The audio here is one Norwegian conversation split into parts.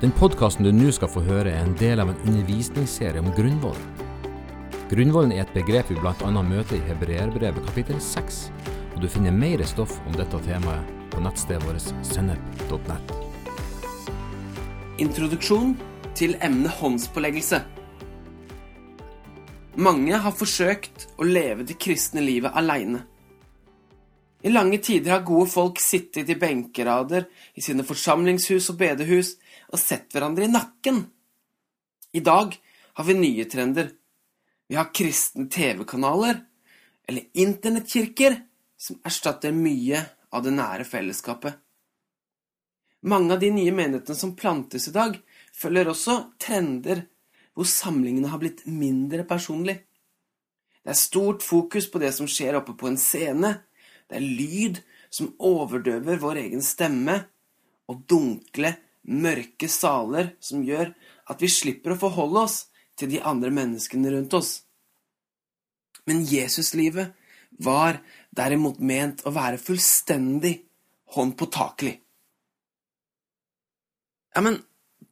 Den podkasten du nå skal få høre, er en del av en undervisningsserie om grunnvollen. Grunnvollen er et begrep vi bl.a. møter i Hebreerbrevet kapittel 6, og du finner mer stoff om dette temaet på nettstedet vårt sennep.nett. Introduksjon til emnet håndspåleggelse. Mange har forsøkt å leve det kristne livet aleine. I lange tider har gode folk sittet i benkerader i sine forsamlingshus og bedehus og sett hverandre i nakken. I dag har vi nye trender. Vi har kristne TV-kanaler, eller internettkirker, som erstatter mye av det nære fellesskapet. Mange av de nye menighetene som plantes i dag, følger også trender hvor samlingene har blitt mindre personlig. Det er stort fokus på det som skjer oppe på en scene, det er lyd som overdøver vår egen stemme, og dunkle, mørke saler som gjør at vi slipper å forholde oss til de andre menneskene rundt oss. Men Jesuslivet var derimot ment å være fullstendig håndpåtakelig. Ja, men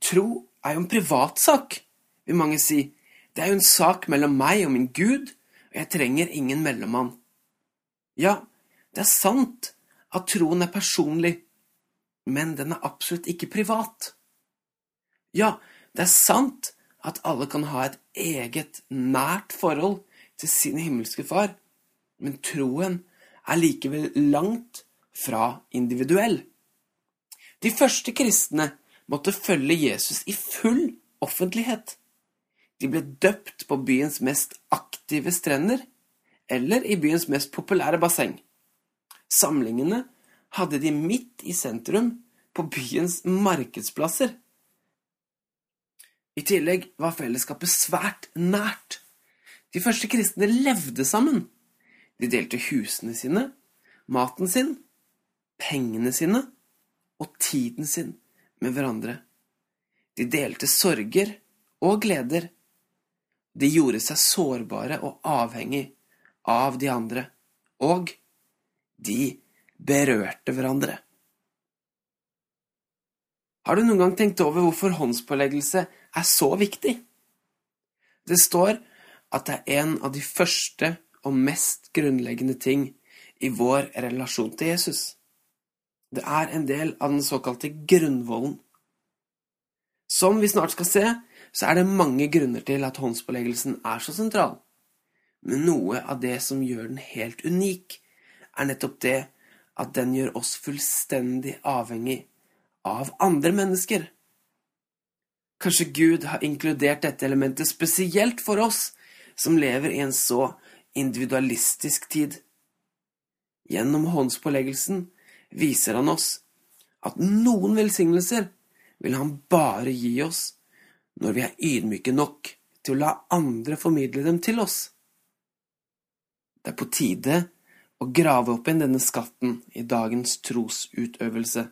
tro er jo en privatsak, vil mange si. Det er jo en sak mellom meg og min Gud, og jeg trenger ingen mellommann. Ja, det er sant at troen er personlig, men den er absolutt ikke privat. Ja, det er sant at alle kan ha et eget, nært forhold til sin himmelske far, men troen er likevel langt fra individuell. De første kristne måtte følge Jesus i full offentlighet. De ble døpt på byens mest aktive strender eller i byens mest populære basseng. Samlingene hadde de midt i sentrum, på byens markedsplasser. I tillegg var fellesskapet svært nært. De første kristne levde sammen. De delte husene sine, maten sin, pengene sine og tiden sin med hverandre. De delte sorger og gleder. De gjorde seg sårbare og avhengig av de andre, og de berørte hverandre. Har du noen gang tenkt over hvorfor håndspåleggelse er så viktig? Det står at det er en av de første og mest grunnleggende ting i vår relasjon til Jesus. Det er en del av den såkalte grunnvollen. Som vi snart skal se, så er det mange grunner til at håndspåleggelsen er så sentral. Men noe av det som gjør den helt unik, er nettopp det at den gjør oss fullstendig avhengig av andre mennesker. Kanskje Gud har inkludert dette elementet spesielt for oss som lever i en så individualistisk tid. Gjennom håndspåleggelsen viser han oss at noen velsignelser vil han bare gi oss når vi er ydmyke nok til å la andre formidle dem til oss. Det er på tide å grave opp igjen denne skatten i dagens trosutøvelse,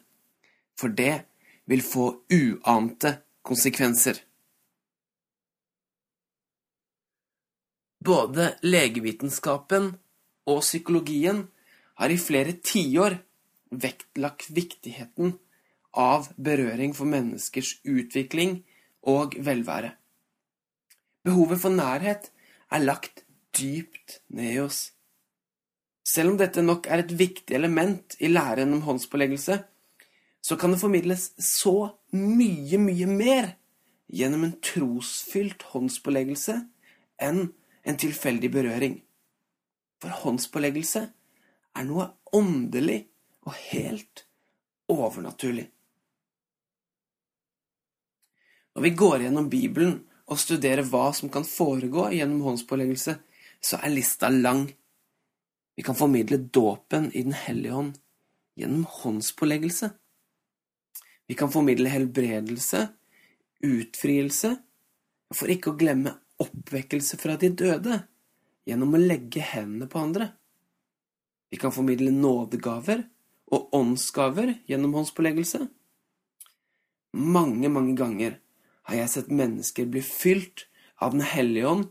for det vil få uante konsekvenser. Både legevitenskapen og psykologien har i flere tiår vektlagt viktigheten av berøring for menneskers utvikling og velvære. Behovet for nærhet er lagt dypt ned i oss. Selv om dette nok er et viktig element i læren om håndspåleggelse, så kan det formidles så mye, mye mer gjennom en trosfylt håndspåleggelse enn en tilfeldig berøring. For håndspåleggelse er noe åndelig og helt overnaturlig. Når vi går gjennom Bibelen og studerer hva som kan foregå gjennom håndspåleggelse, så er lista lang. Vi kan formidle dåpen i Den hellige ånd gjennom håndspåleggelse. Vi kan formidle helbredelse, utfrielse, for ikke å glemme oppvekkelse fra de døde, gjennom å legge hendene på andre. Vi kan formidle nådegaver og åndsgaver gjennom håndspåleggelse. Mange, mange ganger har jeg sett mennesker bli fylt av Den hellige ånd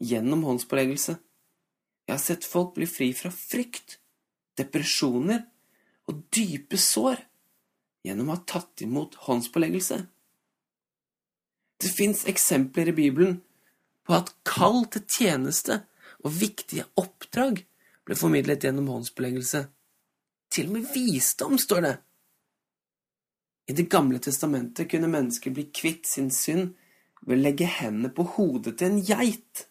gjennom håndspåleggelse. Jeg har sett folk bli fri fra frykt, depresjoner og dype sår gjennom å ha tatt imot håndspåleggelse. Det fins eksempler i Bibelen på at kall til tjeneste og viktige oppdrag ble formidlet gjennom håndspåleggelse. Til og med visdom, står det. I Det gamle testamentet kunne mennesker bli kvitt sin synd ved å legge hendene på hodet til en geit.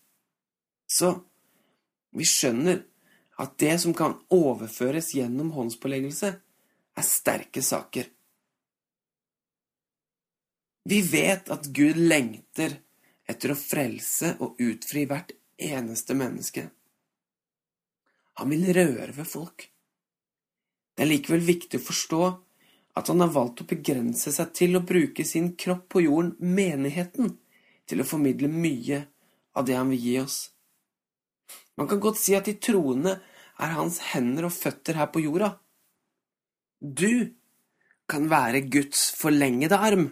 Så vi skjønner at det som kan overføres gjennom håndspåleggelse, er sterke saker. Vi vet at Gud lengter etter å frelse og utfri hvert eneste menneske. Han vil røre ved folk. Det er likevel viktig å forstå at han har valgt å begrense seg til å bruke sin kropp på jorden, menigheten, til å formidle mye av det han vil gi oss. Man kan godt si at de troende er hans hender og føtter her på jorda. Du kan være Guds forlengede arm.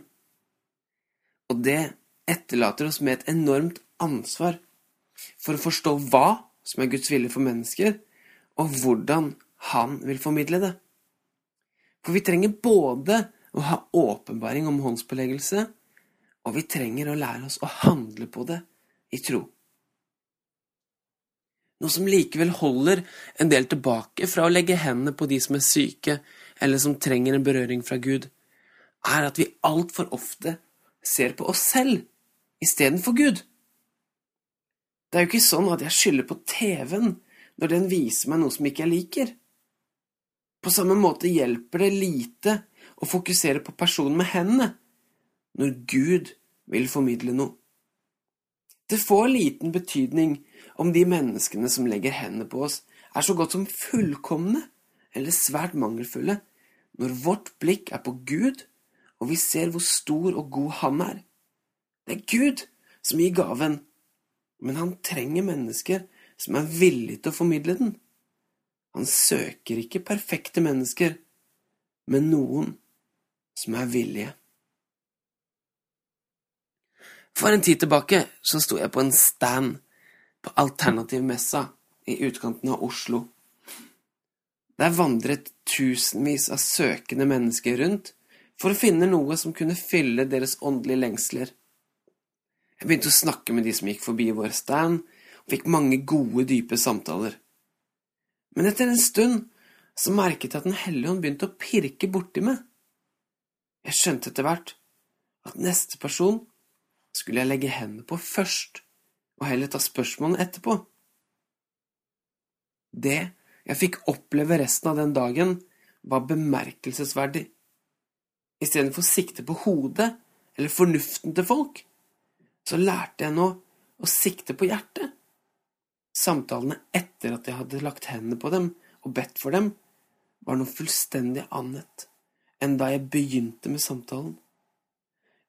Og det etterlater oss med et enormt ansvar for å forstå hva som er Guds vilje for mennesker, og hvordan han vil formidle det. For vi trenger både å ha åpenbaring om håndspåleggelse, og vi trenger å lære oss å handle på det i tro. Noe som likevel holder en del tilbake fra å legge hendene på de som er syke, eller som trenger en berøring fra Gud, er at vi altfor ofte ser på oss selv istedenfor Gud. Det er jo ikke sånn at jeg skylder på TV-en når den viser meg noe som ikke jeg liker. På samme måte hjelper det lite å fokusere på personen med hendene når Gud vil formidle noe. Det får liten betydning om de menneskene som legger hendene på oss, er så godt som fullkomne eller svært mangelfulle, når vårt blikk er på Gud, og vi ser hvor stor og god Han er. Det er Gud som gir gaven, men han trenger mennesker som er villige til å formidle den. Han søker ikke perfekte mennesker, men noen som er villige. For en tid tilbake så sto jeg på en stand på Alternativmessa i utkanten av Oslo. Der vandret tusenvis av søkende mennesker rundt for å finne noe som kunne fylle deres åndelige lengsler. Jeg begynte å snakke med de som gikk forbi vår stand, og fikk mange gode, dype samtaler. Men etter en stund så merket jeg at Den hellige ånd begynte å pirke borti meg. Jeg skjønte etter hvert at neste person skulle jeg legge hendene på først, og heller ta spørsmålene etterpå. Det jeg fikk oppleve resten av den dagen, var bemerkelsesverdig. Istedenfor sikte på hodet eller fornuften til folk, så lærte jeg nå å sikte på hjertet. Samtalene etter at jeg hadde lagt hendene på dem og bedt for dem, var noe fullstendig annet enn da jeg begynte med samtalen.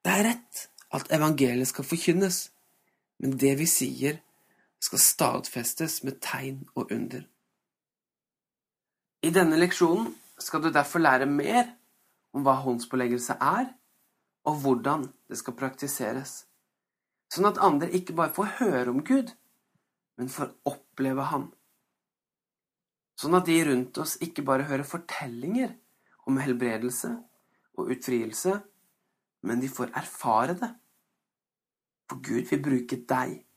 Det er rett at evangeliet skal forkynnes, men det vi sier, skal stadfestes med tegn og under. I denne leksjonen skal du derfor lære mer om hva håndspåleggelse er, og hvordan det skal praktiseres, sånn at andre ikke bare får høre om Gud, men får oppleve Han. Sånn at de rundt oss ikke bare hører fortellinger om helbredelse og utfrielse, men de får erfare det. For Gud vil bruke deg